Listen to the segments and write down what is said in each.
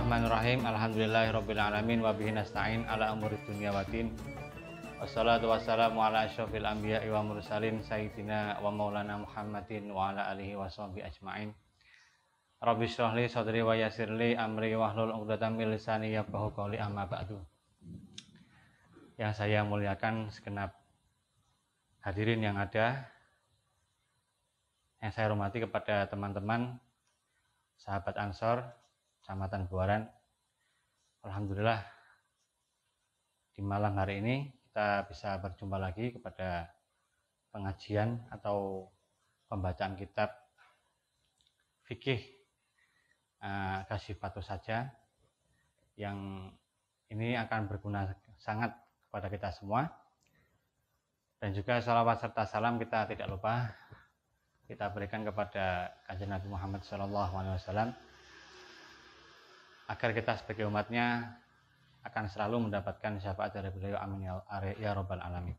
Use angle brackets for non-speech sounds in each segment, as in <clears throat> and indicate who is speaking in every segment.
Speaker 1: Bismillahirrahmanirrahim. Alhamdulillahirabbil wa bihi nasta'in ala umuri dunya waddin. Wassalatu wassalamu ala asyrafil anbiya'i wa mursalin sayyidina wa maulana Muhammadin wa ala alihi wa sahbihi ajmain. Rabbi shrah li sadri wa yassir li amri wahlul 'uqdatam min lisani yafqahu qawli amma ba'du. Yang saya muliakan segenap hadirin yang ada yang saya hormati kepada teman-teman sahabat Ansor Kecamatan Buaran. Alhamdulillah di malam hari ini kita bisa berjumpa lagi kepada pengajian atau pembacaan kitab fikih uh, kasih patuh saja yang ini akan berguna sangat kepada kita semua dan juga salawat serta salam kita tidak lupa kita berikan kepada kajian Nabi Muhammad SAW agar kita sebagai umatnya akan selalu mendapatkan syafaat dari beliau. Amin ya, ya robbal alamin.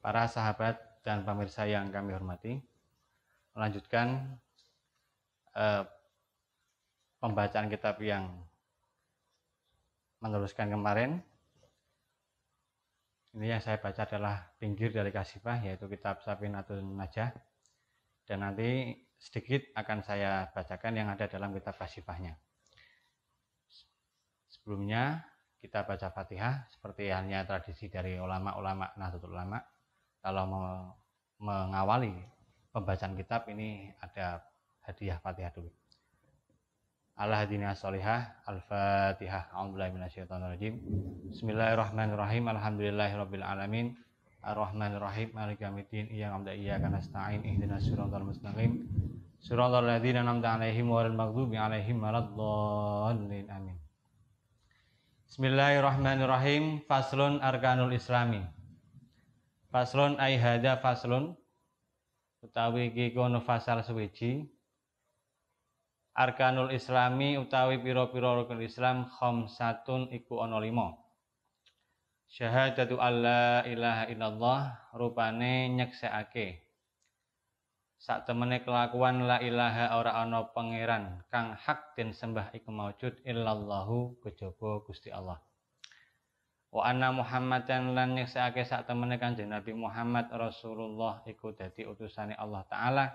Speaker 1: Para sahabat dan pemirsa yang kami hormati melanjutkan eh, pembacaan kitab yang meneruskan kemarin. Ini yang saya baca adalah pinggir dari kasifah yaitu kitab Sapinatun Najah. Dan nanti sedikit akan saya bacakan yang ada dalam kitab kasifahnya Sebelumnya kita baca Fatihah seperti halnya tradisi dari ulama-ulama Nahdlatul Ulama. Kalau mengawali pembacaan kitab ini ada hadiah Fatihah dulu. Allah hadina solihah Al-Fatihah. A'udzubillahi Bismillahirrahmanirrahim. Alhamdulillahirabbil alamin. Ar-Rahmanirrahim. Maliki yaumiddin. Iyyaka na'budu wa iyyaka nasta'in. Ihdinas siratal mustaqim. Siratal ladzina an'amta 'alaihim ghairil maghdubi 'alaihim waladdallin. Amin Bismillahirrahmanirrahim. Faslun arkanul islami. Faslun ay hada faslun utawi iki kono fasal suwiji. Arkanul islami utawi pira-pira rukun Islam khamsatun iku ana lima. Syahadatu alla ilaha illallah rupane nyeksekake sak temene kelakuan la ilaha ora ana pangeran kang hak den sembah iku maujud illallahu kejaba Gusti Allah. Wa anna muhammadan lan nyeksake sak temene kanjeng Nabi Muhammad Rasulullah iku dadi utusane Allah taala.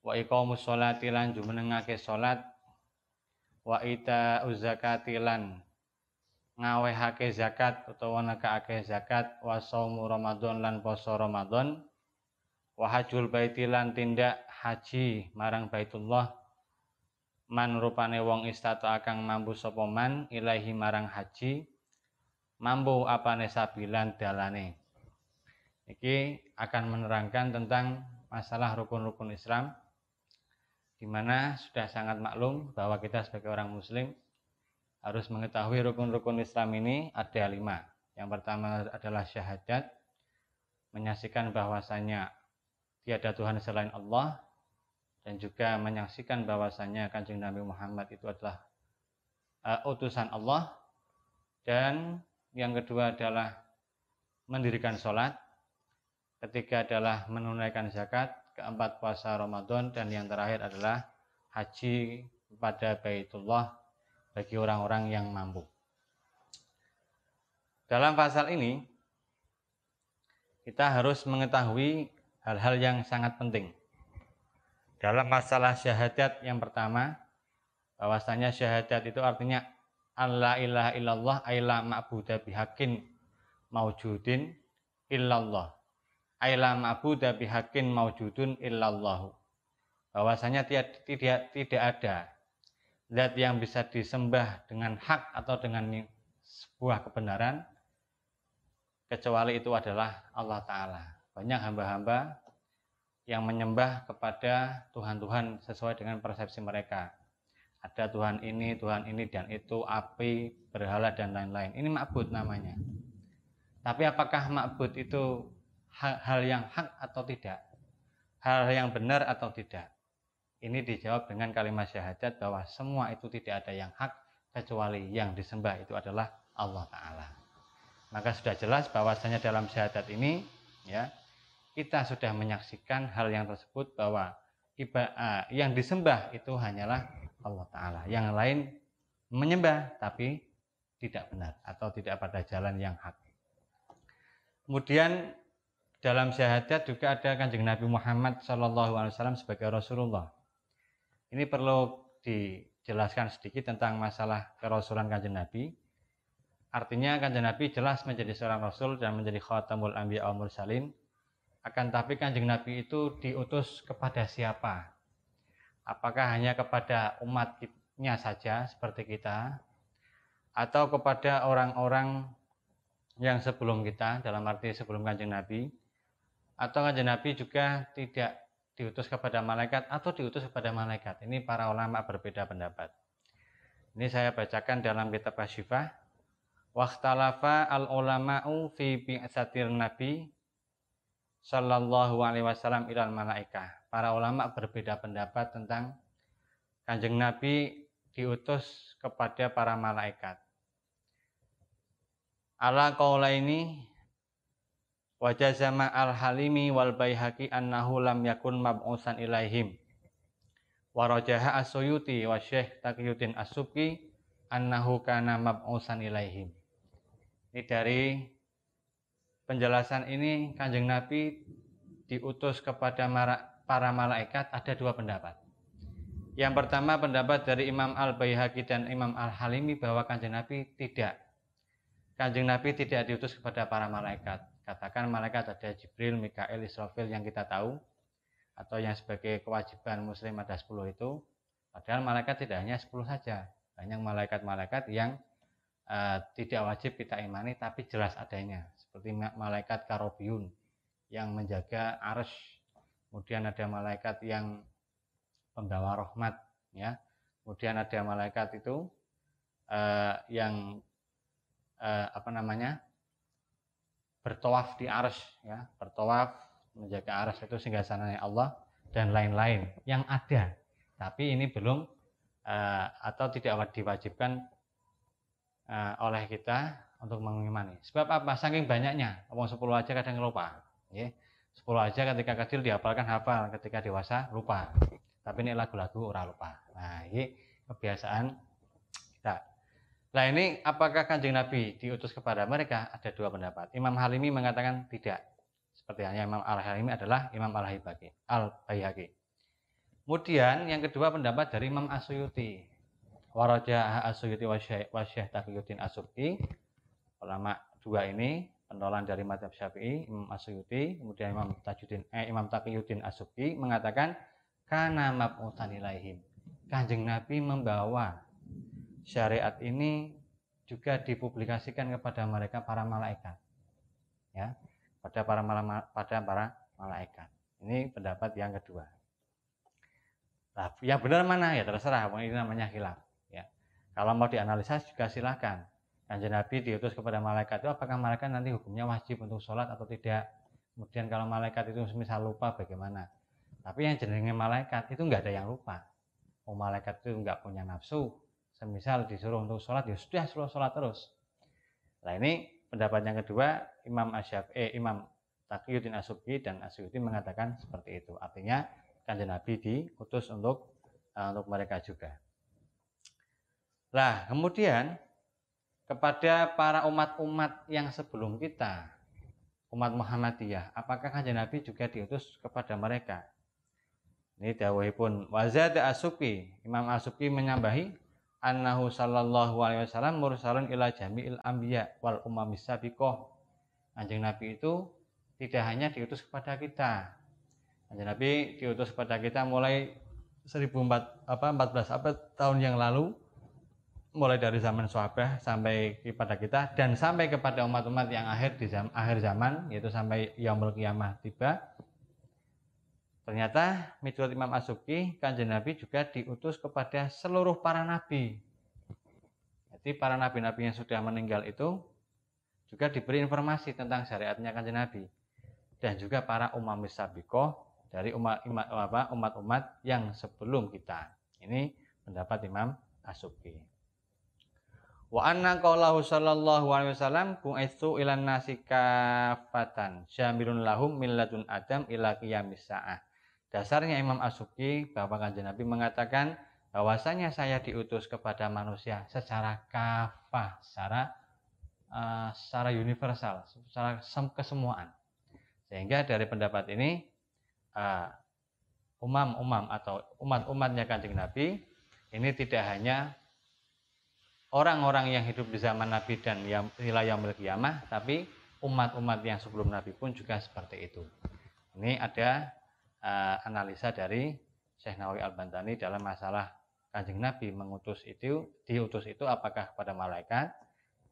Speaker 1: Wa iqamus sholati lan jumenengake salat wa ita zakati lan ngawehake zakat utawa nekake zakat. Wa saumu ramadan lan poso ramadan wahajul baitilan tindak haji marang baitullah. Man rupane wong istato akang mampu sapa man ilahi marang haji mampu apane sabilan dalane. Iki akan menerangkan tentang masalah rukun-rukun Islam di mana sudah sangat maklum bahwa kita sebagai orang muslim harus mengetahui rukun-rukun Islam ini ada lima. Yang pertama adalah syahadat menyaksikan bahwasanya tiada Tuhan selain Allah. Dan juga menyaksikan bahwasanya Kanjeng Nabi Muhammad itu adalah uh, utusan Allah. Dan yang kedua adalah mendirikan sholat. Ketiga adalah menunaikan zakat. Keempat puasa Ramadan. Dan yang terakhir adalah haji kepada Baitullah bagi orang-orang yang mampu. Dalam pasal ini kita harus mengetahui hal-hal yang sangat penting. Dalam masalah syahadat yang pertama, bahwasanya syahadat itu artinya Allah ilaha illallah aila ma'budu bihakin maujudin illallah. Aila ma'budu bihakin maujudun illallahu. Bahwasanya tidak, tidak tidak ada zat yang bisa disembah dengan hak atau dengan sebuah kebenaran kecuali itu adalah Allah taala banyak hamba-hamba yang menyembah kepada Tuhan-Tuhan sesuai dengan persepsi mereka. Ada Tuhan ini, Tuhan ini, dan itu, api, berhala, dan lain-lain. Ini makbud namanya. Tapi apakah makbud itu hal yang hak atau tidak? Hal yang benar atau tidak? Ini dijawab dengan kalimat syahadat bahwa semua itu tidak ada yang hak kecuali yang disembah itu adalah Allah Ta'ala. Maka sudah jelas bahwasanya dalam syahadat ini ya kita sudah menyaksikan hal yang tersebut bahwa yang disembah itu hanyalah Allah Ta'ala. Yang lain menyembah tapi tidak benar atau tidak pada jalan yang hak. Kemudian dalam syahadat juga ada kanjeng Nabi Muhammad Wasallam sebagai Rasulullah. Ini perlu dijelaskan sedikit tentang masalah kerasulan kanjeng Nabi. Artinya kanjeng Nabi jelas menjadi seorang Rasul dan menjadi khatamul anbiya al mursalin. Akan tapi kanjeng Nabi itu diutus kepada siapa? Apakah hanya kepada umatnya saja seperti kita? Atau kepada orang-orang yang sebelum kita, dalam arti sebelum kanjeng Nabi? Atau kanjeng Nabi juga tidak diutus kepada malaikat atau diutus kepada malaikat. Ini para ulama berbeda pendapat. Ini saya bacakan dalam kitab Asyifah. Waktalafa al ulama'u fi bi'satir nabi sallallahu alaihi wasallam ilal malaikah. Para ulama berbeda pendapat tentang Kanjeng Nabi diutus kepada para malaikat. Ala qaula ini Wajazama al-halimi wal bayhaqi annahu lam yakun mab'usan ilaihim. Warajaha as-suyuti wa syekh taqiyuddin as-subki annahu kana mab'usan ilaihim. Ini dari penjelasan ini kanjeng Nabi diutus kepada para malaikat ada dua pendapat. Yang pertama pendapat dari Imam Al-Baihaqi dan Imam Al-Halimi bahwa kanjeng Nabi tidak. Kanjeng Nabi tidak diutus kepada para malaikat katakan malaikat ada Jibril, Mikael, Israfil yang kita tahu atau yang sebagai kewajiban muslim ada 10 itu padahal malaikat tidak hanya 10 saja banyak malaikat-malaikat yang uh, tidak wajib kita imani tapi jelas adanya seperti malaikat karobiun yang menjaga arsh kemudian ada malaikat yang pembawa rahmat ya. Kemudian ada malaikat itu uh, yang uh, apa namanya bertawaf di ars ya. Bertawaf menjaga ars itu sehingga sananya Allah dan lain-lain yang ada. Tapi ini belum uh, atau tidak diwajibkan uh, oleh kita untuk mengimani sebab apa saking banyaknya ngomong 10 aja kadang lupa ya 10 aja ketika kecil dihafalkan hafal ketika dewasa lupa tapi ini lagu-lagu ora lupa nah ini kebiasaan Nah ini apakah kanjeng Nabi diutus kepada mereka? Ada dua pendapat. Imam Halimi mengatakan tidak. Seperti hanya Imam Al-Halimi adalah Imam Al-Hayhaqi. Al-Bayhaqi. Kemudian yang kedua pendapat dari Imam Asyuyuti. Waraja Asyuyuti wa Syekh Taqiyuddin. Ulama dua ini pentolan dari madhab syafi'i Imam Asyuyuti kemudian Imam Tajuddin eh, Imam Taqiyuddin Asyuki mengatakan karena mab'utan ilaihim. Kanjeng Nabi membawa syariat ini juga dipublikasikan kepada mereka para malaikat ya pada para pada para malaikat. Ini pendapat yang kedua. Nah, yang benar mana? Ya terserah ini namanya hilaf ya. Kalau mau dianalisa juga silahkan kanjeng Nabi diutus kepada malaikat itu apakah malaikat nanti hukumnya wajib untuk sholat atau tidak? Kemudian kalau malaikat itu misal lupa bagaimana? Tapi yang jenenge malaikat itu nggak ada yang lupa. Oh malaikat itu nggak punya nafsu. Semisal disuruh untuk sholat ya sudah suruh sholat terus. Nah ini pendapat yang kedua Imam Asyaf eh Imam Taqiyuddin Asyubi dan Asyuti mengatakan seperti itu. Artinya kanjeng Nabi diutus untuk uh, untuk mereka juga. Nah, kemudian kepada para umat-umat yang sebelum kita, umat Muhammadiyah, apakah kanjeng Nabi juga diutus kepada mereka? Ini pun wazad asuki, Imam Asuki menyambahi annahu sallallahu alaihi wasallam mursalun ila jami'il anbiya wal umamis sabiqah. Kanjeng Nabi itu tidak hanya diutus kepada kita. Kanjeng Nabi diutus kepada kita mulai 1400 apa 14 abad tahun yang lalu mulai dari zaman sahabat sampai kepada kita dan sampai kepada umat-umat yang akhir di zaman, akhir zaman yaitu sampai yaumul kiamah tiba Ternyata menurut Imam Asuki, kanjeng Nabi juga diutus kepada seluruh para nabi. Jadi para nabi-nabi yang sudah meninggal itu juga diberi informasi tentang syariatnya kanjeng Nabi. Dan juga para umat misabikoh dari umat-umat yang sebelum kita. Ini pendapat Imam Asuki. Wa anna qaulahu sallallahu alaihi wasallam bu'itsu ilan nasi kafatan syamilun lahum min ladun adam ila qiyamis saah Dasarnya Imam Asuki bahwa kanjeng Nabi mengatakan bahwasanya saya diutus kepada manusia secara kafah, secara uh, secara universal, secara kesemuaan. Sehingga dari pendapat ini uh, umam-umam atau umat-umatnya kanjeng Nabi ini tidak hanya orang-orang yang hidup di zaman Nabi dan wilayah kiamah, tapi umat-umat yang sebelum Nabi pun juga seperti itu. Ini ada uh, analisa dari Syekh Nawawi Al-Bantani dalam masalah kanjeng Nabi mengutus itu diutus itu apakah kepada malaikat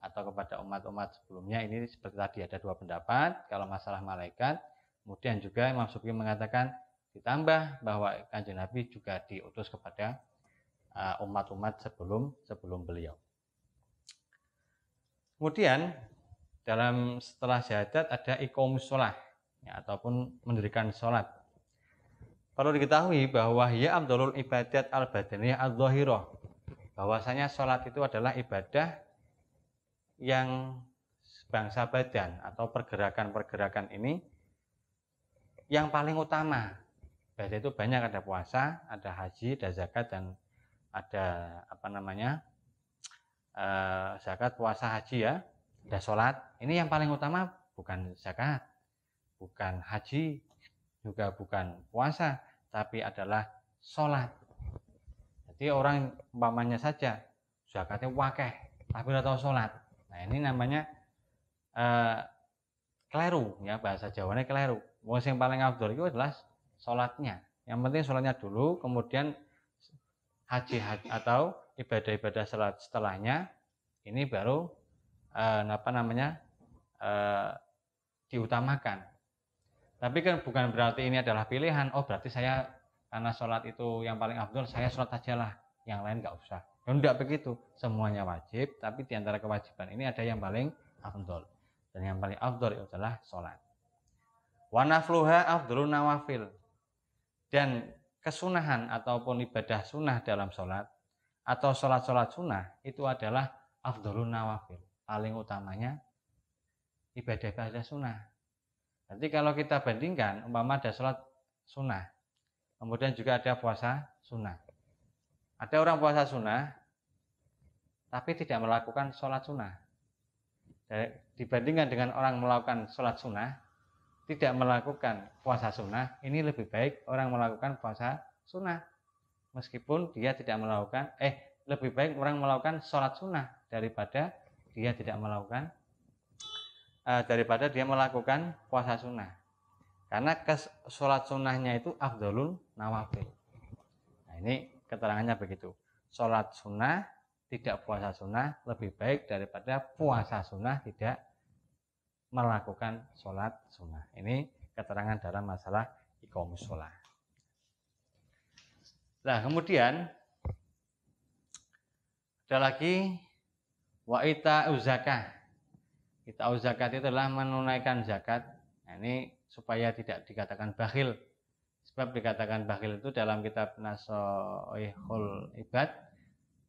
Speaker 1: atau kepada umat-umat sebelumnya. Ini seperti tadi ada dua pendapat. Kalau masalah malaikat kemudian juga Imam Subki mengatakan ditambah bahwa kanjeng Nabi juga diutus kepada uh, umat-umat sebelum sebelum beliau kemudian dalam setelah syahadat ada ikomus sholat ya, ataupun mendirikan sholat Perlu diketahui bahwa ya abdulul ibadat al badaniyah al zahirah. Bahwasanya sholat itu adalah ibadah yang bangsa badan atau pergerakan-pergerakan ini yang paling utama. Ibadah itu banyak ada puasa, ada haji, ada zakat dan ada apa namanya eh, zakat, puasa, haji ya, ada sholat. Ini yang paling utama bukan zakat, bukan haji, juga bukan puasa, tapi adalah sholat. Jadi orang umpamanya saja zakatnya wakeh, tapi tidak tahu sholat. Nah ini namanya uh, keliru ya bahasa Jawanya keliru. Wong yang paling abdul itu adalah sholatnya. Yang penting sholatnya dulu, kemudian haji, haji atau ibadah-ibadah sholat setelahnya ini baru uh, apa namanya uh, diutamakan. Tapi kan bukan berarti ini adalah pilihan. Oh berarti saya karena sholat itu yang paling afdol, saya sholat aja lah. Yang lain nggak usah. Tidak begitu. Semuanya wajib, tapi di antara kewajiban ini ada yang paling afdol. Dan yang paling afdol itu adalah sholat. Wanafluha afdolun nawafil. Dan kesunahan ataupun ibadah sunnah dalam sholat atau sholat-sholat sunnah itu adalah afdolun nawafil. Paling utamanya ibadah-ibadah sunnah Nanti kalau kita bandingkan, umpama ada sholat sunnah, kemudian juga ada puasa sunnah. Ada orang puasa sunnah, tapi tidak melakukan sholat sunnah. Dibandingkan dengan orang melakukan sholat sunnah, tidak melakukan puasa sunnah, ini lebih baik orang melakukan puasa sunnah. Meskipun dia tidak melakukan, eh lebih baik orang melakukan sholat sunnah daripada dia tidak melakukan uh, daripada dia melakukan puasa sunnah. Karena kes, sholat sunnahnya itu afdolul nawafil. Nah ini keterangannya begitu. Sholat sunnah tidak puasa sunnah lebih baik daripada puasa sunnah tidak melakukan sholat sunnah. Ini keterangan dalam masalah ikomus sholat. Nah kemudian ada lagi wa ita uzakah kita tahu zakat itu adalah menunaikan zakat. Nah, ini supaya tidak dikatakan bakhil. Sebab dikatakan bakhil itu dalam kitab Nasoihul Ibad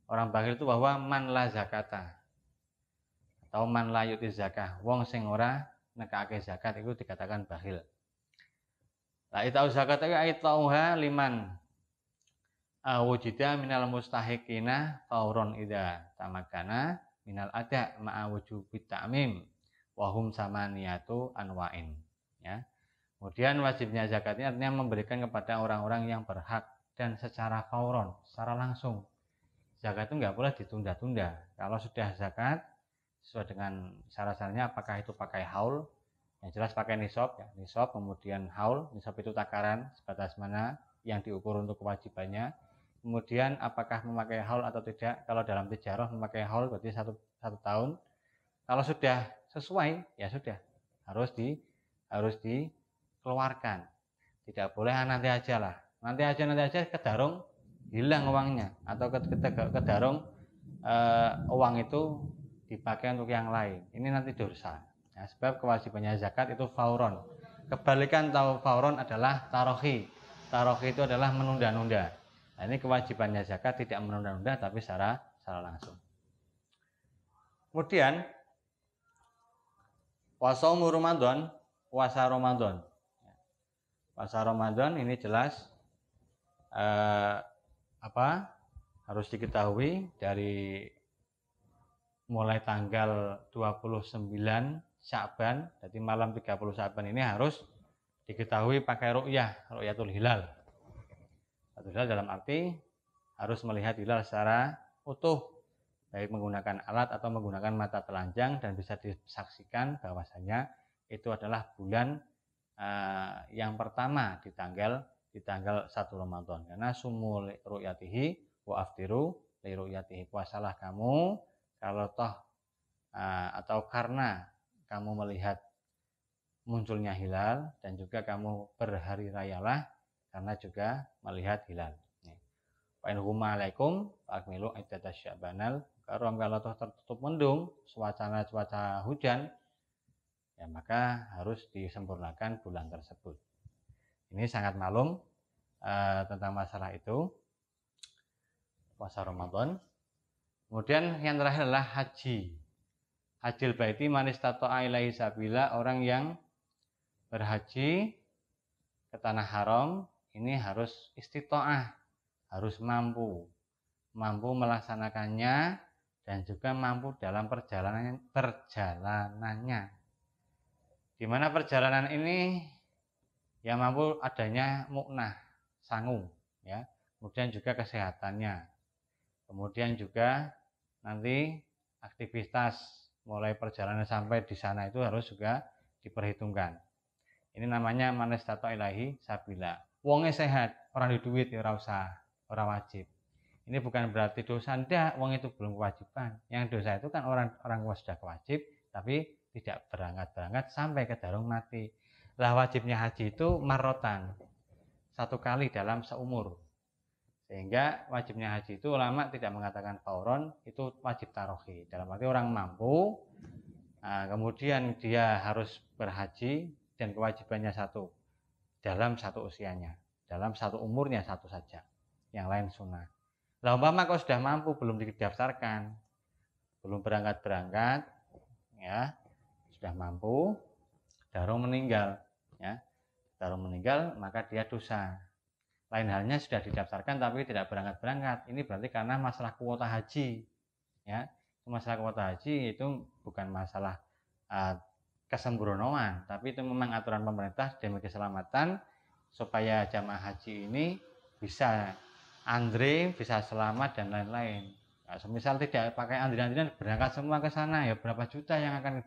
Speaker 1: orang bakhil itu bahwa man la zakata atau man la yuti zakah. Wong sing ora nekake zakat itu dikatakan bakhil. Lah itau zakat itu aitauha liman awujida minal mustahiqina fauron ida tamakana minal ada ma'a wujubi ta'mim wahum sama niatu anwain ya. Kemudian wajibnya zakat ini artinya memberikan kepada orang-orang yang berhak dan secara fauron secara langsung. Zakat itu nggak boleh ditunda-tunda. Kalau sudah zakat sesuai dengan syarat-syaratnya apakah itu pakai haul? Yang jelas pakai nisab ya. Nisab kemudian haul. Nisab itu takaran sebatas mana yang diukur untuk kewajibannya kemudian apakah memakai haul atau tidak? Kalau dalam tijarah memakai haul berarti satu, satu tahun. Kalau sudah sesuai ya sudah. Harus di harus dikeluarkan. Tidak boleh ah, nanti aja lah. Nanti aja nanti aja kedarung hilang uangnya. Atau kedarung uh, uang itu dipakai untuk yang lain. Ini nanti dosa. Ya, sebab kewajibannya zakat itu fauron. Kebalikan tahu fauron adalah tarohi. Tarohi itu adalah menunda-nunda nah, ini kewajibannya zakat tidak menunda-nunda tapi secara secara langsung kemudian Puasa Ramadan, puasa Ramadan. Puasa Ramadan ini jelas eh, apa? harus diketahui dari mulai tanggal 29 Sya'ban, jadi malam 30 Sya'ban ini harus diketahui pakai ru'yah, ru'yatul hilal. Ru'yatul hilal dalam arti harus melihat hilal secara utuh, baik menggunakan alat atau menggunakan mata telanjang dan bisa disaksikan bahwasanya itu adalah bulan uh, yang pertama di tanggal di tanggal 1 Ramadan. Karena sumul ru'yatihi wa aftiru li ru'yatihi. Puasalah kamu kalau toh uh, atau karena kamu melihat munculnya hilal dan juga kamu berhari rayalah karena juga melihat hilal. Wa in huma alaikum akmilu iddatash syabanal kalau kalau tertutup mendung, suasana cuaca hujan, ya maka harus disempurnakan bulan tersebut. Ini sangat malum uh, tentang masalah itu puasa Ramadan. Kemudian yang terakhir adalah haji. Hajil baiti manis tato ilaihi sabila orang yang berhaji ke tanah haram ini harus istitoah, harus mampu, mampu melaksanakannya dan juga mampu dalam perjalanan perjalanannya. Di mana perjalanan ini yang mampu adanya muknah, sangu, ya. Kemudian juga kesehatannya. Kemudian juga nanti aktivitas mulai perjalanan sampai di sana itu harus juga diperhitungkan. Ini namanya manestato ilahi sabila. Wongnya sehat, orang di duit ya ora usah, orang wajib. Ini bukan berarti dosa ndak, wong itu belum kewajiban. Yang dosa itu kan orang orang sudah kewajib tapi tidak berangkat-berangkat sampai ke darung mati. Lah wajibnya haji itu marotan. Satu kali dalam seumur. Sehingga wajibnya haji itu ulama tidak mengatakan fauron, itu wajib tarohi. Dalam arti orang mampu, nah, kemudian dia harus berhaji dan kewajibannya satu dalam satu usianya, dalam satu umurnya satu saja. Yang lain sunnah. Lah umpama kau sudah mampu belum didaftarkan, belum berangkat-berangkat, ya sudah mampu, darung meninggal, ya darung meninggal maka dia dosa lain halnya sudah didaftarkan tapi tidak berangkat-berangkat. Ini berarti karena masalah kuota haji. Ya, masalah kuota haji itu bukan masalah uh, kesembronoan, tapi itu memang aturan pemerintah demi keselamatan supaya jamaah haji ini bisa andre, bisa selamat dan lain-lain. Nah, semisal tidak pakai antrian-antrian berangkat semua ke sana ya berapa juta yang akan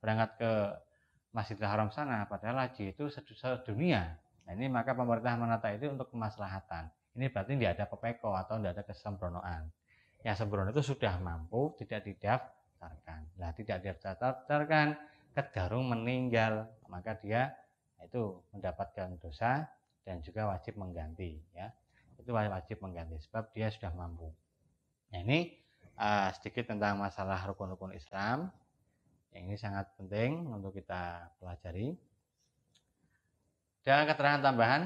Speaker 1: berangkat ke Masjidil Haram sana padahal haji itu sedunia Nah ini maka pemerintah menata itu untuk kemaslahatan. Ini berarti tidak ada pepeko atau tidak ada kesembronoan. Yang sembrono itu sudah mampu tidak didaftarkan. Nah tidak didaftarkan, kedarung meninggal, maka dia itu mendapatkan dosa dan juga wajib mengganti. Ya itu wajib mengganti sebab dia sudah mampu. Nah ini uh, sedikit tentang masalah rukun-rukun Islam. Yang ini sangat penting untuk kita pelajari. Dan keterangan tambahan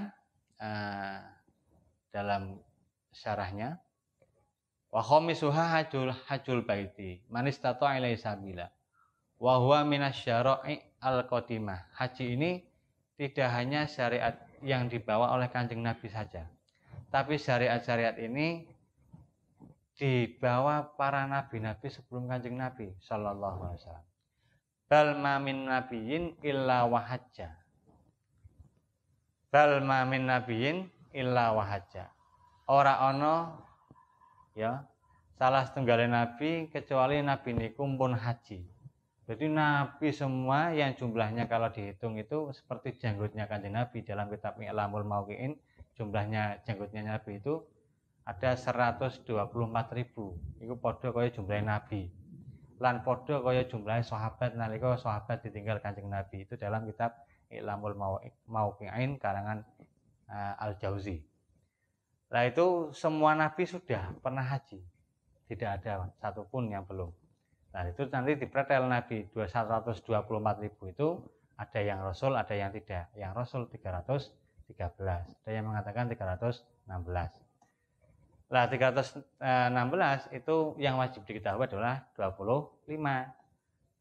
Speaker 1: uh, dalam syarahnya wa khamisuha hajul hajul baiti man istata sabila wa huwa minasyara'i al-qadimah. Haji ini tidak hanya syariat yang dibawa oleh Kanjeng Nabi saja. Tapi syariat-syariat ini dibawa para nabi-nabi sebelum Kanjeng Nabi sallallahu alaihi wasallam. Bal ma min illa wahajja bal ma min illa wahajja ora ono ya salah setunggal nabi kecuali nabi niku pun haji jadi nabi semua yang jumlahnya kalau dihitung itu seperti janggutnya kanjeng nabi dalam kitab I'lamul Mauqi'in jumlahnya janggutnya nabi itu ada 124 ribu itu podo kaya jumlah nabi lan podo kaya jumlah sahabat nalika sahabat ditinggal kanjeng nabi itu dalam kitab Ilamul Mauqi'in karangan uh, Al-Jauzi. Nah itu semua nabi sudah pernah haji. Tidak ada satupun yang belum. Nah itu nanti dipretel nabi 224 ribu itu ada yang rasul, ada yang tidak. Yang rasul 313, ada yang mengatakan 316. Nah 316 itu yang wajib diketahui adalah 25.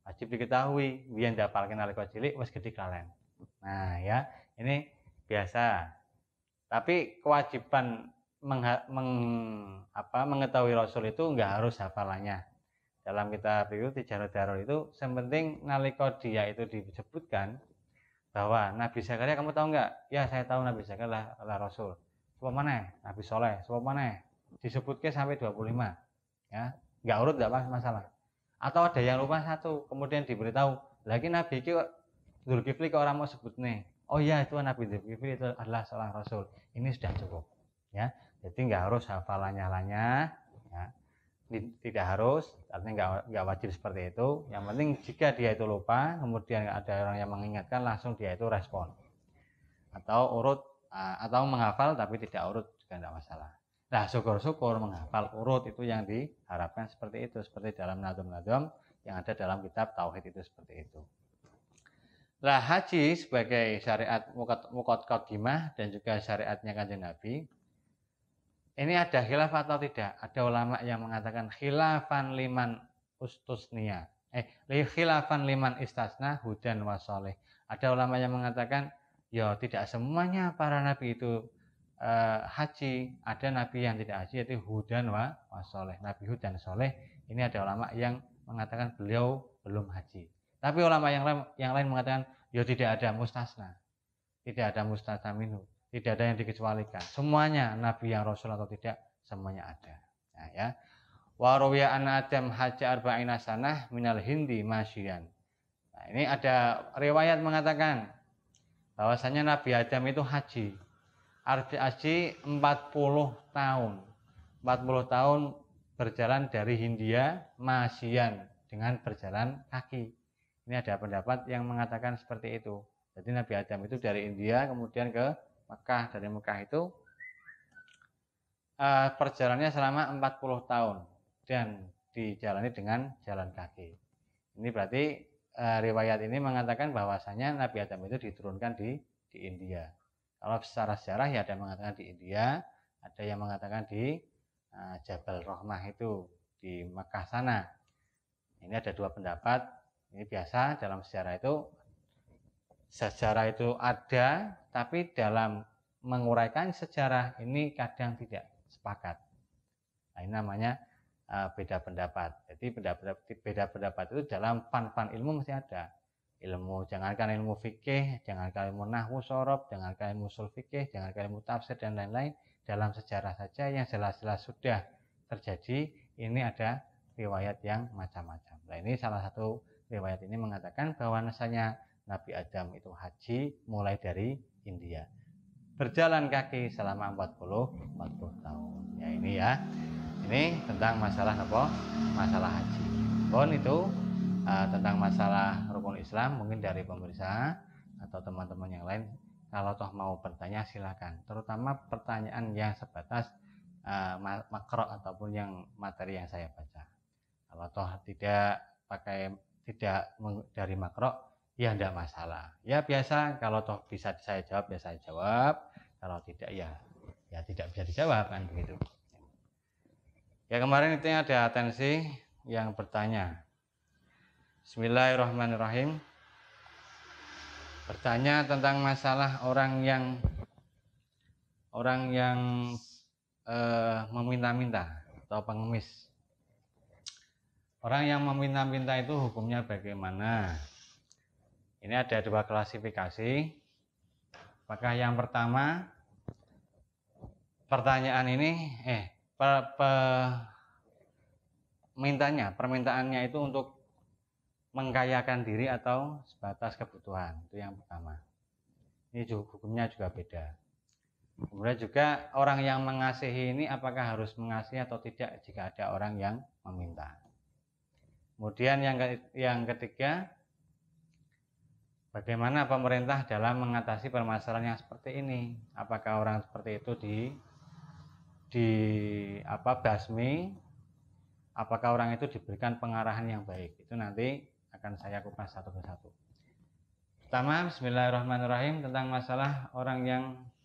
Speaker 1: Wajib diketahui, biar dapalkan alika cilik, wis gede kalian. Nah ya, ini biasa. Tapi kewajiban mengha, meng, apa, mengetahui Rasul itu nggak harus hafalannya. Dalam kitab itu Darul itu sepenting nalika dia itu disebutkan bahwa Nabi Zakaria kamu tahu nggak? Ya saya tahu Nabi Zakaria lah, lah Rasul. Sebab mana? Nabi Soleh. Sebab mana? Disebutkan sampai 25. Ya, nggak urut nggak masalah. Atau ada yang lupa satu, kemudian diberitahu, lagi Nabi itu Zulkifli ke orang mau sebut nih. Oh iya itu Nabi Zulkifli itu adalah seorang Rasul. Ini sudah cukup. Ya, jadi nggak harus hafalannya lanya. Ya. Tidak harus, artinya nggak, nggak wajib seperti itu. Yang penting jika dia itu lupa, kemudian ada orang yang mengingatkan, langsung dia itu respon. Atau urut, atau menghafal tapi tidak urut juga tidak masalah. Nah, syukur-syukur menghafal urut itu yang diharapkan seperti itu, seperti dalam nadum-nadum yang ada dalam kitab tauhid itu seperti itu. Lah haji sebagai syariat mukot kodimah dan juga syariatnya kanjeng Nabi ini ada khilaf atau tidak? Ada ulama yang mengatakan khilafan liman ustusnia. Eh, khilafan liman istasna hudan wasoleh. Ada ulama yang mengatakan, ya tidak semuanya para nabi itu uh, haji. Ada nabi yang tidak haji yaitu hudan wa wasoleh. Nabi hudan soleh. Ini ada ulama yang mengatakan beliau belum haji. Tapi ulama yang lain, yang lain mengatakan, ya tidak ada mustasna. Tidak ada mustasna minhu tidak ada yang dikecualikan. Semuanya nabi yang rasul atau tidak semuanya ada. Nah, ya. Warawiya an Adam haja arba'ina sanah minal hindi masyian. Nah, ini ada riwayat mengatakan bahwasanya Nabi Adam itu haji. Haji 40 tahun. 40 tahun berjalan dari Hindia masyian dengan berjalan kaki. Ini ada pendapat yang mengatakan seperti itu. Jadi Nabi Adam itu dari India kemudian ke Mekah dari Mekah itu uh, perjalanannya selama 40 tahun dan dijalani dengan jalan kaki. Ini berarti uh, riwayat ini mengatakan bahwasanya Nabi Adam itu diturunkan di di India. Kalau secara sejarah ya ada yang mengatakan di India, ada yang mengatakan di uh, Jabal Rohmah itu di Mekah sana. Ini ada dua pendapat. Ini biasa dalam sejarah itu sejarah itu ada, tapi dalam menguraikan sejarah ini kadang tidak sepakat. Nah, ini namanya uh, beda pendapat. Jadi beda, beda pendapat itu dalam fan-fan ilmu mesti ada. Ilmu jangankan ilmu fikih, jangankan ilmu nahwu sorob, jangankan ilmu usul fikih, jangankan ilmu tafsir dan lain-lain. Dalam sejarah saja yang jelas-jelas sudah terjadi, ini ada riwayat yang macam-macam. Nah ini salah satu riwayat ini mengatakan bahwa nasanya Nabi Adam itu haji mulai dari India. Berjalan kaki selama 40 40 tahun. Ya ini ya. Ini tentang masalah apa? Masalah haji. Bon itu uh, tentang masalah rukun Islam mungkin dari pemirsa atau teman-teman yang lain kalau toh mau bertanya silakan. Terutama pertanyaan yang sebatas uh, makro ataupun yang materi yang saya baca. Kalau toh tidak pakai tidak dari makro ya tidak masalah. Ya biasa kalau toh bisa saya jawab ya saya jawab, kalau tidak ya ya tidak bisa dijawab kan begitu. Ya kemarin itu ada atensi yang bertanya. Bismillahirrahmanirrahim. Bertanya tentang masalah orang yang orang yang eh, meminta-minta atau pengemis. Orang yang meminta-minta itu hukumnya bagaimana? Ini ada dua klasifikasi. Apakah yang pertama pertanyaan ini eh pe, pe, mintanya, permintaannya itu untuk mengkayakan diri atau sebatas kebutuhan. Itu yang pertama. Ini juga, hukumnya juga beda. Kemudian juga orang yang mengasihi ini apakah harus mengasihi atau tidak jika ada orang yang meminta. Kemudian yang yang ketiga Bagaimana pemerintah dalam mengatasi permasalahan yang seperti ini? Apakah orang seperti itu di di apa basmi? Apakah orang itu diberikan pengarahan yang baik? Itu nanti akan saya kupas satu persatu. Pertama, Bismillahirrahmanirrahim tentang masalah orang yang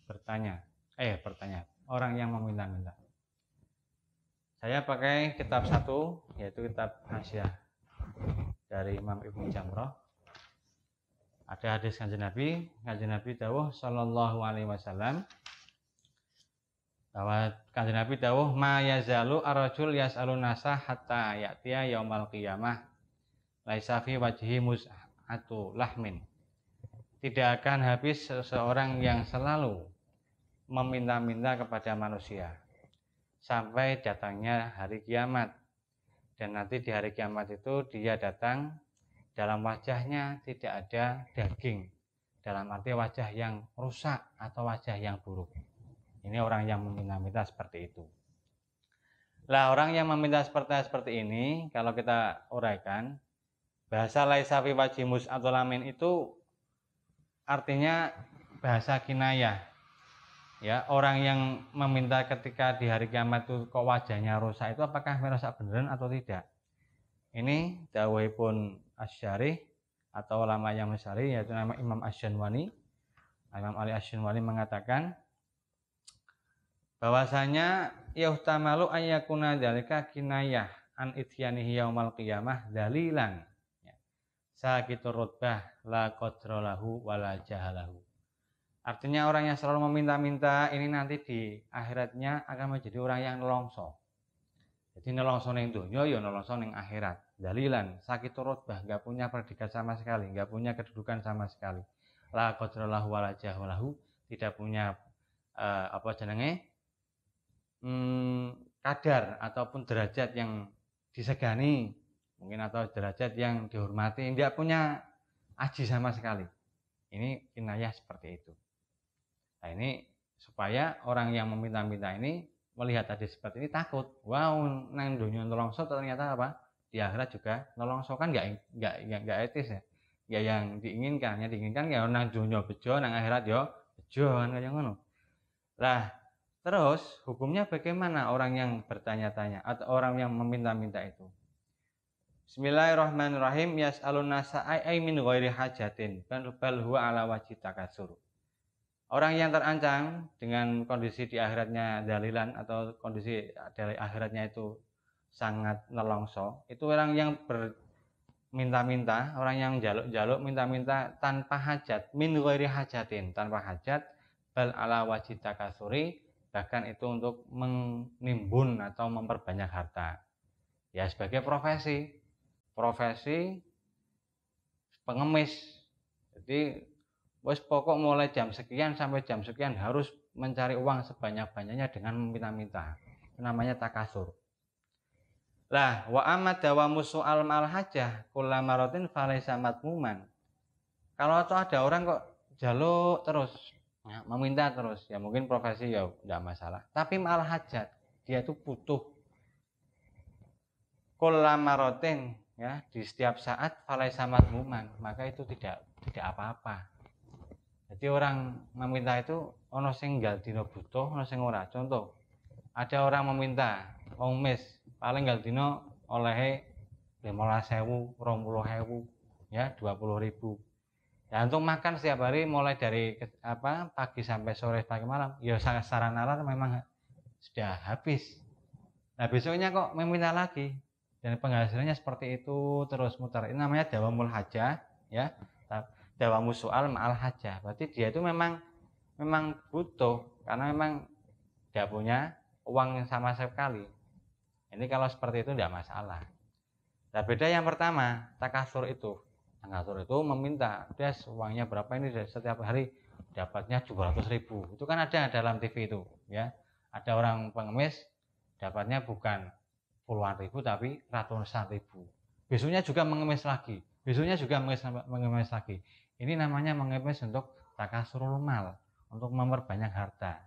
Speaker 1: bertanya, eh bertanya, orang yang meminta-minta. Saya pakai kitab satu, yaitu kitab Hasyiah dari Imam Ibnu Jamroh ada hadis kanjeng Nabi, kanjeng Nabi dawuh sallallahu alaihi wasallam bahwa kanjeng Nabi dawuh ma yazalu arrajul yas'alun nasa hatta ya'tiya yaumal qiyamah laisa fi wajhi mus'atu lahmin. Tidak akan habis seseorang yang selalu meminta-minta kepada manusia sampai datangnya hari kiamat. Dan nanti di hari kiamat itu dia datang dalam wajahnya tidak ada daging dalam arti wajah yang rusak atau wajah yang buruk ini orang yang meminta-minta seperti itu. Lah orang yang meminta seperti seperti ini, kalau kita uraikan, bahasa laisafi wajimus atau lamin itu artinya bahasa kinayah. Ya, orang yang meminta ketika di hari kiamat itu kok wajahnya rusak itu apakah merasa beneran atau tidak? Ini dawai pun asyari atau ulama yang mesyari yaitu nama Imam Asyanwani. Imam Ali Asyanwani mengatakan bahwasanya yahtamalu ayyakuna dalika kinayah an ityanihi yaumal qiyamah dalilan ya. sakitur rutbah la qadralahu wala jahalahu artinya orang yang selalu meminta-minta ini nanti di akhiratnya akan menjadi orang yang nelongso jadi nelongso ning dunya ya nelongso ning akhirat. Dalilan sakitur rutbah nggak punya predikat sama sekali nggak punya kedudukan sama sekali. La qadralahu wala jahalahu tidak punya uh, apa jenenge? Hmm, kadar ataupun derajat yang disegani mungkin atau derajat yang dihormati tidak punya aji sama sekali. Ini kinayah seperti itu. Nah ini supaya orang yang meminta-minta ini melihat tadi seperti ini takut. Wow nang dunia nolongso ternyata apa? Di akhirat juga nolongso kan nggak nggak nggak etis ya. Ya yang diinginkan yang diinginkan ya nang dunia bejo nang akhirat yo bejo kan kayak ngono. Lah Terus hukumnya bagaimana orang yang bertanya-tanya atau orang yang meminta-minta itu? Bismillahirrahmanirrahim. Yas'alun nasa ay min ghairi hajatin. Bal huwa ala wajib takasur. Orang yang terancam dengan kondisi di akhiratnya dalilan atau kondisi dari akhiratnya itu sangat nelongso, itu orang yang berminta-minta, orang yang jaluk-jaluk minta-minta tanpa hajat, min ghairi hajatin, tanpa hajat, bal ala wajib takasuri, bahkan itu untuk menimbun atau memperbanyak harta. Ya sebagai profesi. Profesi pengemis. Jadi wes pokok mulai jam sekian sampai jam sekian harus mencari uang sebanyak-banyaknya dengan meminta-minta. Namanya takasur. Lah wa amad dawa musu al mal hajah kula marotin falaisa matmuman kalau ada orang kok jaluk terus ya, meminta terus ya mungkin profesi ya tidak masalah. Tapi malah hajat dia itu butuh. Kolamaroten ya di setiap saat falai samat muman maka itu tidak tidak apa-apa jadi orang meminta itu ono sing gal dino butuh ono sing ora contoh ada orang meminta wong mis paling gal dino oleh lima sewu rong puluh hewu ya dua puluh ribu Ya untuk makan setiap hari mulai dari apa pagi sampai sore pagi malam, ya secara nalar memang sudah habis. Nah besoknya kok meminta lagi dan penghasilannya seperti itu terus mutar. Ini namanya dawamul haja, ya. Dawamu soal ma'al haja. Berarti dia itu memang memang butuh karena memang tidak punya uang yang sama sekali. Ini kalau seperti itu tidak masalah. Nah beda yang pertama, takasur itu. Ngatur itu meminta des uangnya berapa ini setiap hari dapatnya 200 ribu. Itu kan ada dalam TV itu ya. Ada orang pengemis dapatnya bukan puluhan ribu tapi ratusan ribu. Besoknya juga mengemis lagi. Besoknya juga mengemis lagi ini namanya mengemis untuk takasurul mal untuk memperbanyak harta.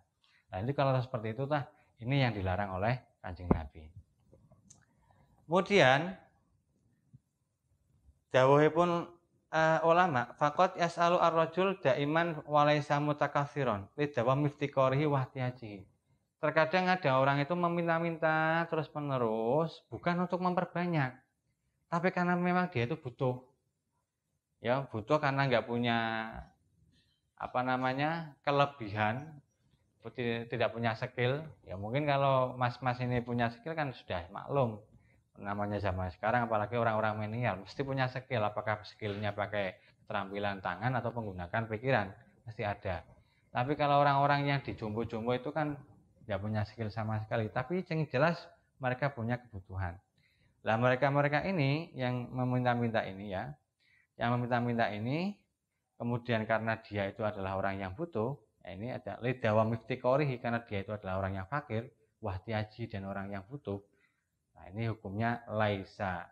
Speaker 1: Nah ini kalau seperti itu tah ini yang dilarang oleh kancing Nabi. Kemudian pun uh, ulama fakot yasalu ar-rajul daiman walaisa mutakatsiron lidawa miftikorihi wahtiyajihi terkadang ada orang itu meminta-minta terus menerus bukan untuk memperbanyak tapi karena memang dia itu butuh ya butuh karena nggak punya apa namanya kelebihan tidak punya skill. Ya mungkin kalau mas-mas ini punya skill kan sudah maklum namanya zaman sekarang apalagi orang-orang milenial mesti punya skill. Apakah skillnya pakai keterampilan tangan atau menggunakan pikiran? Mesti ada. Tapi kalau orang-orang yang dijumbo-jumbo itu kan tidak punya skill sama sekali. Tapi yang jelas mereka punya kebutuhan. Lah mereka-mereka ini yang meminta-minta ini ya yang meminta-minta ini kemudian karena dia itu adalah orang yang butuh ya ini ada lidawa miftikorihi karena dia itu adalah orang yang fakir wahtiaji dan orang yang butuh. Nah ini hukumnya laisa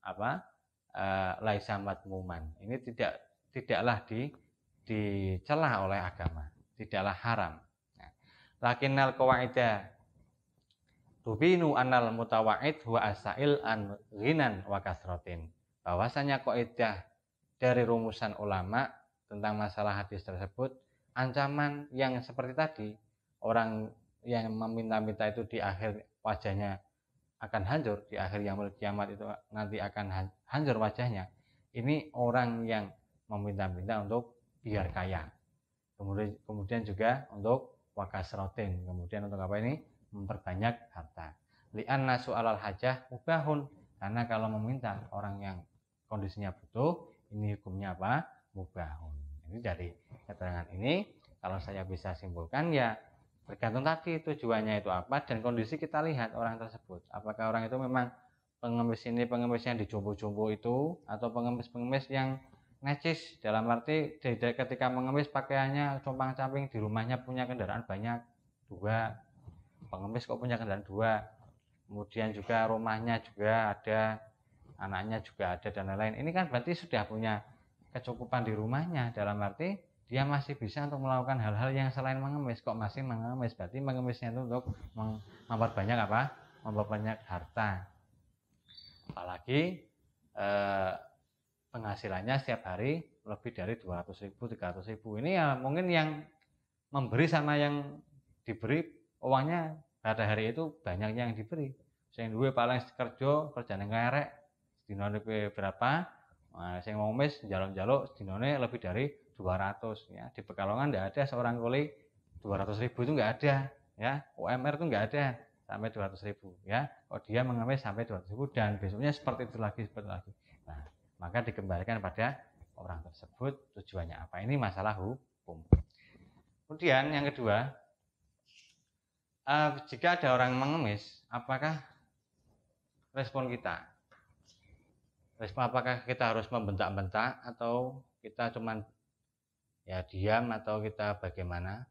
Speaker 1: apa e, laisa matmuman ini tidak tidaklah di dicela oleh agama tidaklah haram. Lakinnal qawaida tubinu anal mutawaid wa asail an ghinan wa kasrotin bahwasanya kaidah dari rumusan ulama tentang masalah hadis tersebut ancaman yang seperti tadi orang yang meminta-minta itu di akhir wajahnya akan hancur di akhir yang kiamat itu nanti akan hancur wajahnya ini orang yang meminta-minta untuk biar kaya. Kemudian kemudian juga untuk wakasrotin kemudian untuk apa ini? Memperbanyak harta. Lian nasu alal hajah mubahun karena kalau meminta orang yang kondisinya butuh ini hukumnya apa mubahun ini dari keterangan ini kalau saya bisa simpulkan ya tergantung tadi tujuannya itu apa dan kondisi kita lihat orang tersebut. Apakah orang itu memang pengemis ini pengemis yang dijumbo-jumbo itu atau pengemis-pengemis yang necis dalam arti ketika mengemis pakaiannya compang camping di rumahnya punya kendaraan banyak dua. Pengemis kok punya kendaraan dua. Kemudian juga rumahnya juga ada anaknya juga ada dan lain-lain. Ini kan berarti sudah punya kecukupan di rumahnya. Dalam arti dia masih bisa untuk melakukan hal-hal yang selain mengemis. Kok masih mengemis? Berarti mengemisnya itu untuk memperbanyak apa? Memperbanyak harta. Apalagi eh, penghasilannya setiap hari lebih dari 200 ribu, 300 ribu. Ini ya mungkin yang memberi sama yang diberi. Uangnya pada hari itu banyak yang diberi. Sing duwe paling kerja kerja ning sedinane berapa? Nah, mau mes jaluk-jaluk sedinane lebih dari 200 ya. Di Pekalongan tidak ada seorang kuli 200 ribu itu nggak ada ya. UMR itu nggak ada sampai 200 ribu ya. Oh dia mengemis sampai 200 ribu dan besoknya seperti itu lagi seperti itu lagi. Nah, maka dikembalikan pada orang tersebut tujuannya apa ini masalah hukum kemudian yang kedua uh, jika ada orang mengemis apakah respon kita respon apakah kita harus membentak-bentak atau kita cuman ya diam atau kita bagaimana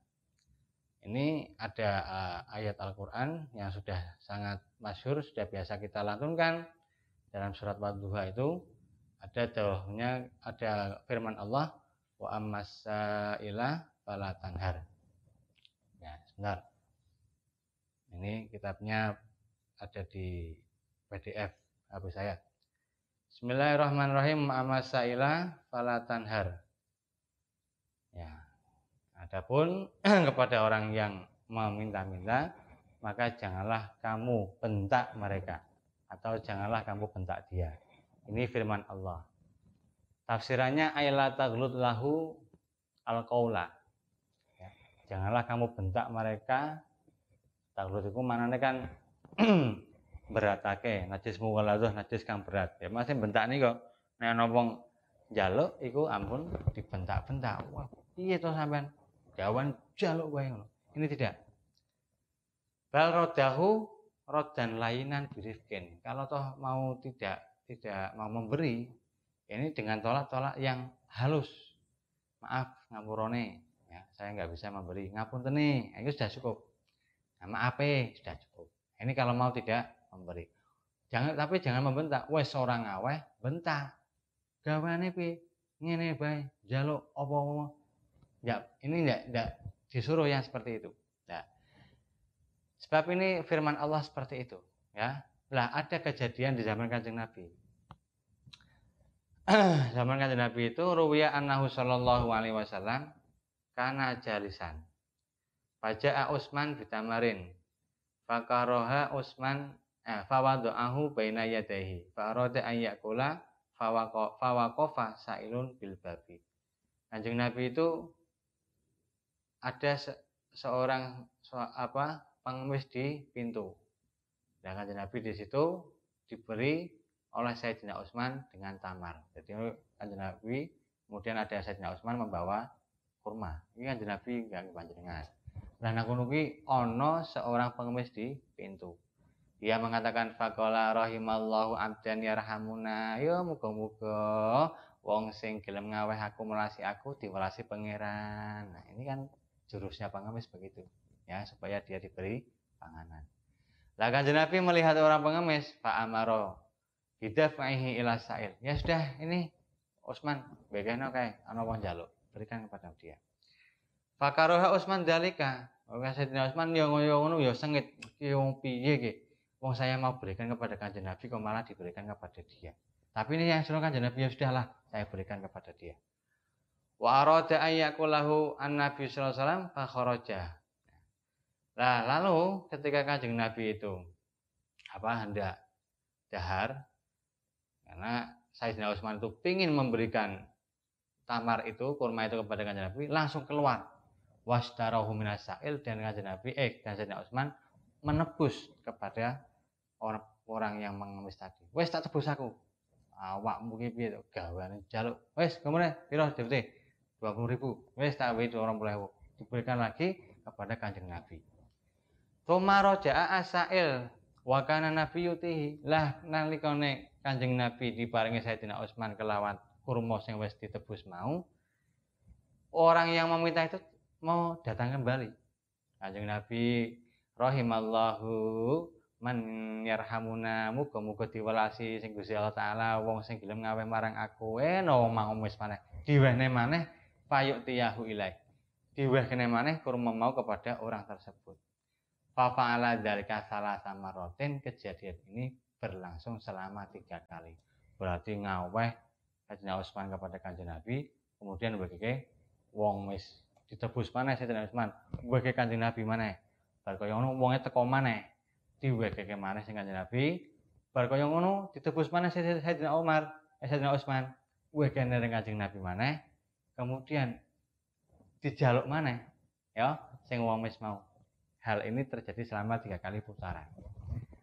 Speaker 1: ini ada uh, ayat Al-Quran yang sudah sangat masyhur sudah biasa kita lantunkan dalam surat Wadduha itu ada dawahnya ada firman Allah wa ammasaila fala tanhar. Ya, sebentar. Ini kitabnya ada di PDF habis saya. Bismillahirrahmanirrahim ammasaila fala tanhar. Ya. Adapun <clears throat> kepada orang yang meminta-minta, maka janganlah kamu bentak mereka atau janganlah kamu bentak dia. Ini firman Allah. Tafsirannya ayat taglut lahu al qaula. Ya. Janganlah kamu bentak mereka. Taglut itu mana kan <clears throat> beratake najis mughaladah najis kang berat. Ya masih bentak nih kok. Nek nopong jaluk iku ampun dibentak-bentak. Wah, iya to sampean? Gawan jaluk wae ngono. Ini tidak. Bal rodahu rodan lainan birifkin. Kalau toh mau tidak tidak mau memberi ini dengan tolak-tolak yang halus maaf ngapurone ya saya nggak bisa memberi ngapunteni itu sudah cukup nah, eh sudah cukup ini kalau mau tidak memberi jangan tapi jangan membentak. Wes seorang aweh bentak. Gawane pi ngene bae. Jaluk apa-apa. Ya ini enggak enggak disuruh yang seperti itu. Ya sebab ini firman Allah seperti itu ya. Lah ada kejadian di zaman kanjeng Nabi. <clears throat> zaman kanjeng Nabi itu ruwiya annahu sallallahu alaihi wasallam kana jalisan. Faja'a Utsman bitamarin. Fakaroha Utsman eh, fawadu'ahu baina yadayhi. Farada an yakula fawaqafa sailun bil babi. Kanjeng Nabi itu ada se seorang so, apa pengemis di pintu dan kanjeng Nabi di situ diberi oleh Sayyidina Utsman dengan tamar. Jadi kanjeng Nabi kemudian ada Sayyidina Utsman membawa kurma. Ini kanjeng Nabi enggak panjenengan. Dan aku ono seorang pengemis di pintu. Dia mengatakan fakola rahimallahu abdan yarhamuna. Yo muga-muga wong sing gelem ngaweh aku melasi aku diwelasi pangeran. Nah, ini kan jurusnya pengemis begitu. Ya, supaya dia diberi panganan. Lah kanjeng Nabi melihat orang pengemis, Pak Amaro bidafaihi ila sa'il. Ya sudah, ini Utsman, bagaimana kayak ana wong jaluk, berikan kepada dia. Fakaroha Utsman dalika. Oke, Sayyidina Utsman yo ngono yo sengit, ki piye ki? Wong saya mau berikan kepada kanjeng Nabi kok malah diberikan kepada dia. Tapi ini yang suruh kanjeng Nabi ya sudahlah, saya berikan kepada dia. Wa arada ayyakulahu an Nabi sallallahu alaihi wasallam. Nah, lalu ketika kanjeng Nabi itu apa hendak dahar karena Sayyidina Utsman itu ingin memberikan tamar itu kurma itu kepada kanjeng Nabi langsung keluar wasdarahu minasail dan kanjeng Nabi eh dan Sayyidina Utsman menebus kepada orang orang yang mengemis tadi. Wes tak tebus aku. Awak mungkin piye to gawane jaluk. Wes kemudian piro DPT? 20 ribu. Wes tak wis 20 ribu. Diberikan lagi kepada kanjeng Nabi. Tuma roja'a asail wa kana nabi yutihi. Lah nalikane kanjeng Nabi diparingi Sayyidina Utsman kelawan kurma sing wis ditebus mau, orang yang meminta itu mau datang kembali. Kanjeng Nabi rahimallahu man yarhamuna muga-muga diwelasi sing Gusti Allah taala wong sing gelem ngawe marang aku. Eh no mau wis maneh. Diwehne maneh payuk tiyahu ilai diwehne maneh kurma mau kepada orang tersebut. Fa'ala dzalika salah sama rotin kejadian ini berlangsung selama tiga kali. Berarti ngaweh Kanjeng Utsman kepada Kanjeng Nabi kemudian bagi wong wis ditebus mana Sayyidina Utsman weke Kanjeng Nabi mana bar kaya ngono wonge teko maneh diwekeke maneh sing Kanjeng Nabi. Bar kaya ngono ditebus maneh Sayyidina Umar eh Sayyidina Utsman wekene ning Kanjeng Nabi maneh. Kemudian dijaluk maneh ya sing wong wis mau. Hal ini terjadi selama tiga kali putaran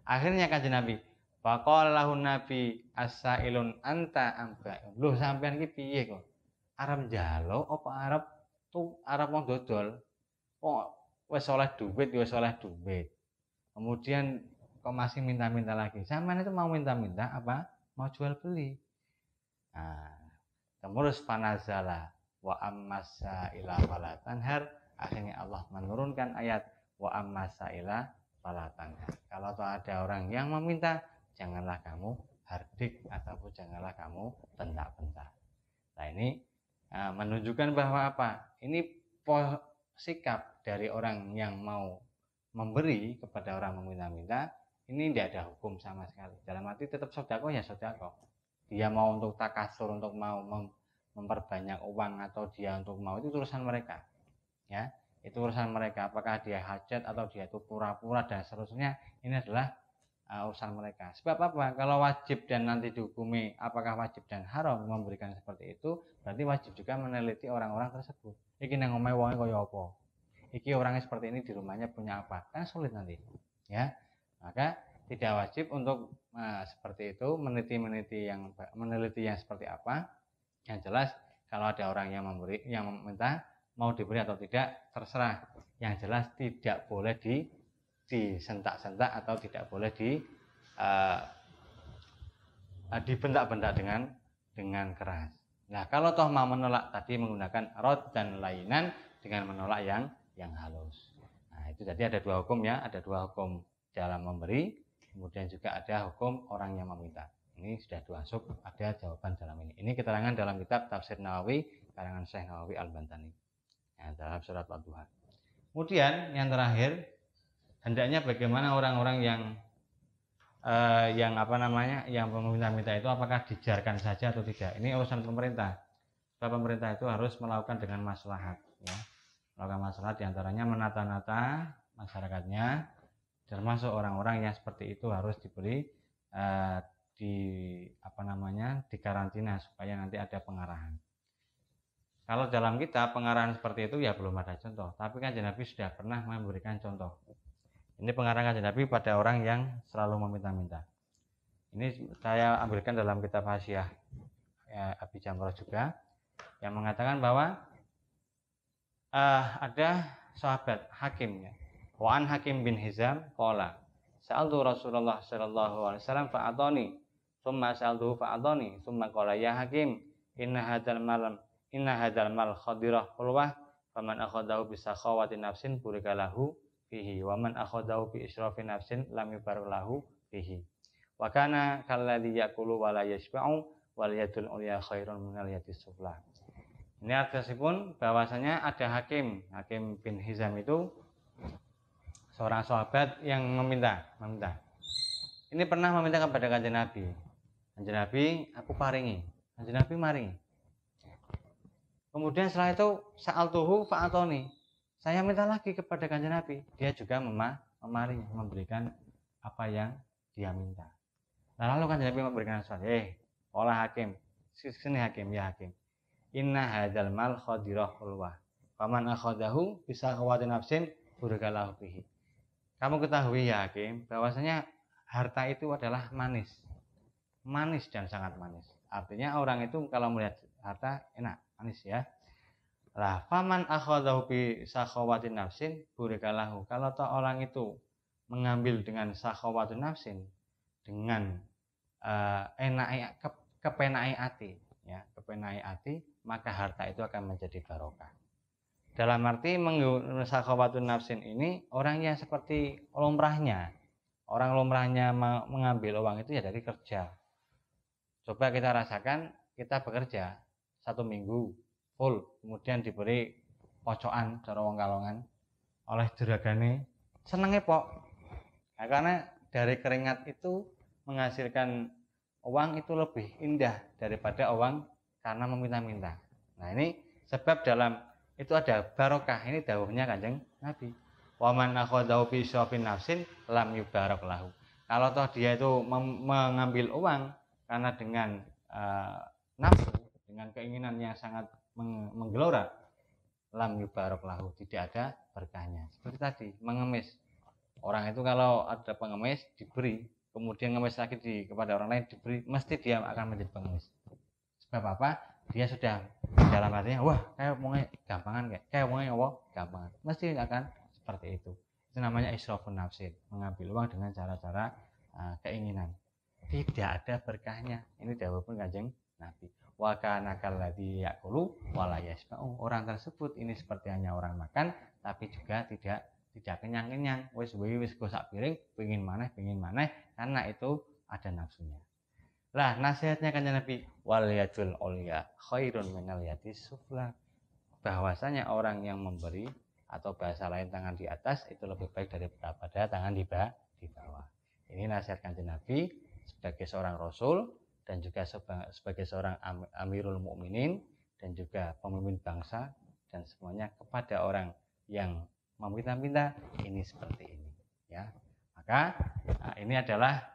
Speaker 1: akhirnya Kanjeng Nabi Faqala lahun nabi asailun anta amba. Loh sampean ki piye kok? Arab njaluk apa Arab tuh Arab mau dodol? Kok wes oleh duit wes oleh duit kemudian kok masih minta-minta lagi? Sama itu mau minta-minta apa? Mau jual beli. Nah panazala wa ammasa ila falatanhar akhirnya Allah menurunkan ayat wa ammasa ila falatanhar kalau ada orang yang meminta janganlah kamu hardik ataupun janganlah kamu bentak-bentak. Nah ini Nah, menunjukkan bahwa apa? Ini sikap dari orang yang mau memberi kepada orang meminta-minta ini tidak ada hukum sama sekali. Dalam arti tetap sodako ya sodako. Dia mau untuk takasur, untuk mau mem memperbanyak uang atau dia untuk mau itu urusan mereka. Ya, itu urusan mereka. Apakah dia hajat atau dia itu pura-pura dan seterusnya ini adalah uh, urusan mereka. Sebab apa? Kalau wajib dan nanti dihukumi apakah wajib dan haram memberikan seperti itu, berarti wajib juga meneliti orang-orang tersebut. Iki nang omahe wonge kaya apa? Iki orangnya seperti ini di rumahnya punya apa? Kan sulit nanti. Ya. Maka tidak wajib untuk uh, seperti itu meneliti-meneliti yang meneliti yang seperti apa. Yang jelas kalau ada orang yang memberi yang meminta mau diberi atau tidak terserah. Yang jelas tidak boleh di disentak-sentak atau tidak boleh di uh, dibentak-bentak dengan dengan keras. Nah, kalau toh mau menolak tadi menggunakan rod dan lainan dengan menolak yang yang halus. Nah, itu jadi ada dua hukum ya, ada dua hukum dalam memberi, kemudian juga ada hukum orang yang meminta. Ini sudah dua sub, ada jawaban dalam ini. Ini keterangan dalam kitab Tafsir Nawawi karangan Syekh Nawawi Al-Bantani. Ya, dalam surat Al-Duha. Kemudian yang terakhir hendaknya bagaimana orang-orang yang uh, yang apa namanya yang meminta-minta itu apakah dijarkan saja atau tidak ini urusan pemerintah sebab pemerintah itu harus melakukan dengan maslahat melakukan maslahat di antaranya menata-nata masyarakatnya termasuk orang-orang yang seperti itu harus diberi uh, di apa namanya di karantina supaya nanti ada pengarahan. Kalau dalam kita pengarahan seperti itu ya belum ada contoh. Tapi kan Nabi sudah pernah memberikan contoh. Ini pengarang Nabi pada orang yang selalu meminta-minta. Ini saya ambilkan dalam kitab Hasyiah ya, Abi Jamrah juga yang mengatakan bahwa uh, ada sahabat Hakim ya. Wa an Hakim bin Hizam qala Sa'altu Rasulullah sallallahu alaihi wasallam fa'atani thumma sa'altuhu fa'atani thumma qala ya Hakim inna hadzal malam inna hadzal mal khadirah hulwah faman akhadahu bi sakhawati nafsin burika lahu fihi wa man akhadahu bi israfi nafsin lam yubarak lahu fihi wa kana kalladhi yaqulu wa la yashba'u wal khairun minal yadis ini artinya bahwasanya ada hakim hakim bin Hizam itu seorang sahabat yang meminta, meminta. Ini pernah meminta kepada kanjeng Nabi. Kanjeng Nabi, aku paringi. Kanjeng Nabi maringi. Kemudian setelah itu saat tuhu fa'atoni. Saya minta lagi kepada kanjeng Nabi. Dia juga memah, memaringi, memberikan apa yang dia minta. Nah, lalu kanjeng Nabi memberikan sesuatu. Eh, olah hakim. Sini hakim, ya hakim. Inna hadal mal khadirah hulwah. Paman akhadahu bisa khawatir nafsin burikalahu bihi kamu ketahui ya Hakim, bahwasanya harta itu adalah manis. Manis dan sangat manis. Artinya orang itu kalau melihat harta enak, manis ya. Lah, faman akhadahu bi sakhawatin nafsin burikalahu. Kalau toh orang itu mengambil dengan sakhawatin nafsin dengan uh, enak ke, kepenai hati, ya, kepenai hati, maka harta itu akan menjadi barokah. Dalam arti sakhawatun nafsin ini orang yang seperti lumrahnya. Orang lumrahnya mengambil uang itu ya dari kerja. Coba kita rasakan kita bekerja satu minggu full, kemudian diberi pocokan cara wong kalongan oleh juragane senengnya pok. Nah, karena dari keringat itu menghasilkan uang itu lebih indah daripada uang karena meminta-minta. Nah ini sebab dalam itu ada barokah. Ini dawuhnya kanjeng Nabi. Waman bi nafsin lam yubarak lahu. Kalau toh dia itu mengambil uang karena dengan uh, nafsu dengan keinginan yang sangat meng menggelora lam yubarak lahu. Tidak ada berkahnya. Seperti tadi mengemis. Orang itu kalau ada pengemis diberi. Kemudian ngemis lagi di kepada orang lain diberi mesti dia akan menjadi pengemis sebab apa dia sudah dalam artinya wah kayak mau gampangan kayak kayak mau apa gampangan mesti akan seperti itu itu namanya israfun nafsin mengambil uang dengan cara-cara uh, keinginan tidak ada berkahnya ini pun kanjeng nabi wakana kalladhi yakulu wala yasma'u orang tersebut ini seperti hanya orang makan tapi juga tidak tidak kenyang-kenyang wis wis gosak piring pengin mana pengin mana karena itu ada nafsunya lah nasihatnya kan Nabi wal yadul ulya khairun minal yadi sufla. Bahwasanya orang yang memberi atau bahasa lain tangan di atas itu lebih baik daripada tangan di bawah. Di bawah. Ini nasihat kanjeng Nabi sebagai seorang rasul dan juga sebagai seorang amirul mukminin dan juga pemimpin bangsa dan semuanya kepada orang yang meminta-minta ini seperti ini ya maka nah, ini adalah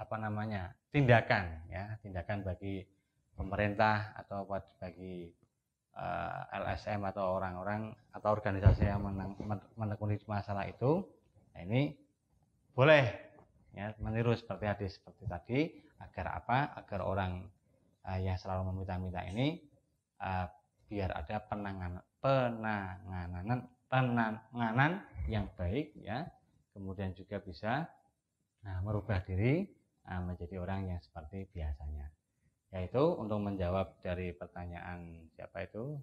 Speaker 1: apa namanya tindakan ya tindakan bagi pemerintah atau bagi uh, eh, LSM atau orang-orang atau organisasi yang menekuni masalah itu nah ini boleh ya meniru seperti hadis seperti tadi agar apa agar orang uh, yang selalu meminta-minta ini uh, biar ada penanganan penanganan penanganan yang baik ya kemudian juga bisa nah, merubah diri menjadi orang yang seperti biasanya. Yaitu untuk menjawab dari pertanyaan siapa itu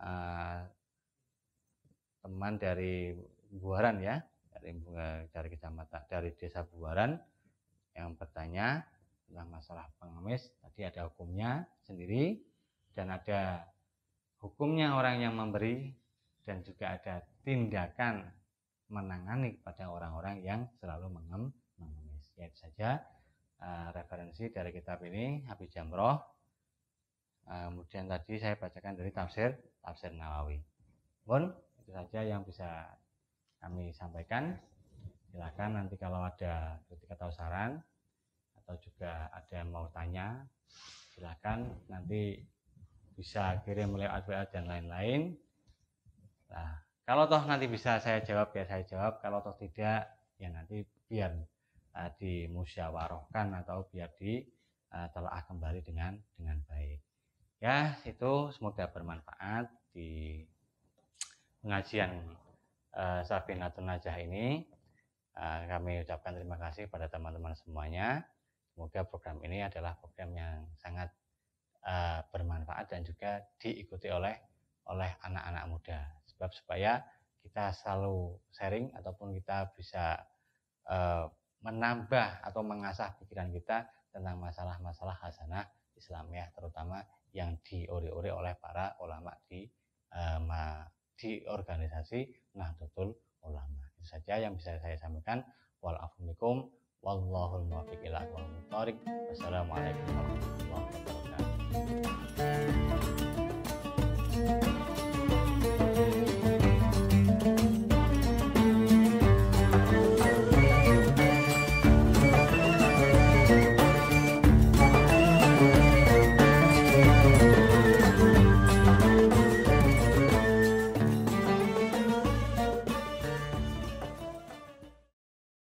Speaker 1: uh, teman dari Buaran ya dari dari kecamatan dari desa Buaran yang bertanya tentang masalah pengemis tadi ada hukumnya sendiri dan ada hukumnya orang yang memberi dan juga ada tindakan menangani kepada orang-orang yang selalu mengemis. Ya saja uh, referensi dari kitab ini Habib Jamroh. Uh, kemudian tadi saya bacakan dari tafsir tafsir Nawawi. Pun itu saja yang bisa kami sampaikan. Silakan nanti kalau ada kritik atau saran atau juga ada yang mau tanya silakan nanti bisa kirim lewat WA dan lain-lain. Nah kalau toh nanti bisa saya jawab ya saya jawab. Kalau toh tidak ya nanti biar uh, dimusyawarahkan atau biar ditelaah uh, kembali dengan dengan baik. Ya, itu semoga bermanfaat di pengajian uh, Sabinatun Najah ini. Uh, kami ucapkan terima kasih pada teman-teman semuanya. Semoga program ini adalah program yang sangat uh, bermanfaat dan juga diikuti oleh oleh anak-anak muda. Sebab supaya kita selalu sharing ataupun kita bisa uh, menambah atau mengasah pikiran kita tentang masalah-masalah hasanah Islamiyah terutama yang diori-ori oleh para ulama di uh, di organisasi Nahdlatul Ulama. Itu saja yang bisa saya sampaikan. Walafumikum wallahul muwaffiq ila Wassalamualaikum warahmatullahi wabarakatuh.